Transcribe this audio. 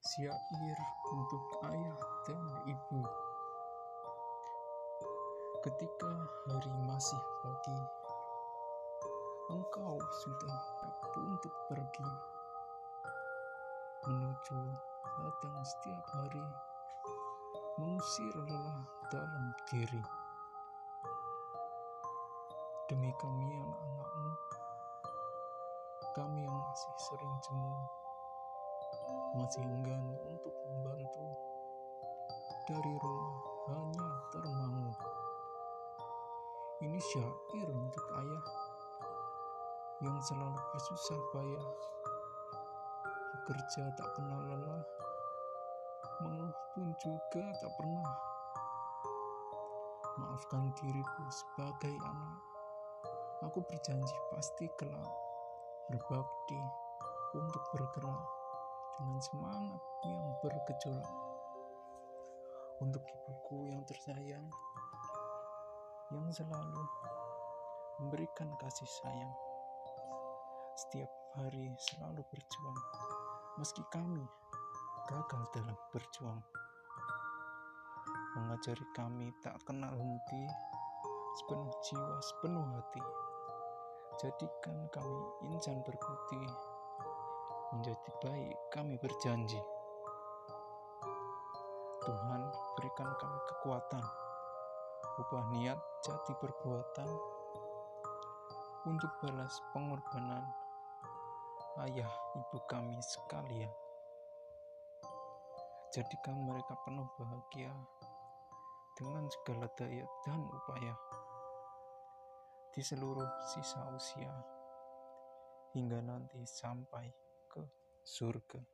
Syair untuk ayah dan ibu. Ketika hari masih pagi Engkau sudah siap untuk pergi Menuju ladang setiap hari Mengusir lelah dalam diri. Demi kami anak-anakmu Kami yang masih sering jemu masih enggan untuk membantu. Dari rumah hanya termangu ini syair untuk ayah yang selalu bersusah payah. Bekerja tak kenal lelah. Mengeluh pun juga tak pernah. Maafkan diriku sebagai anak. Aku berjanji pasti kelak berbakti untuk bergerak dengan semangat yang bergejolak. Untuk ibuku yang tersayang, yang selalu memberikan kasih sayang, setiap hari selalu berjuang, meski kami gagal dalam berjuang. Mengajari kami tak kenal henti, sepenuh jiwa, sepenuh hati. Jadikan kami insan berputih menjadi baik kami berjanji. Tuhan berikan kami kekuatan, ubah niat jati perbuatan untuk balas pengorbanan ayah ibu kami sekalian. Jadikan mereka penuh bahagia dengan segala daya dan upaya di seluruh sisa usia hingga nanti sampai surco.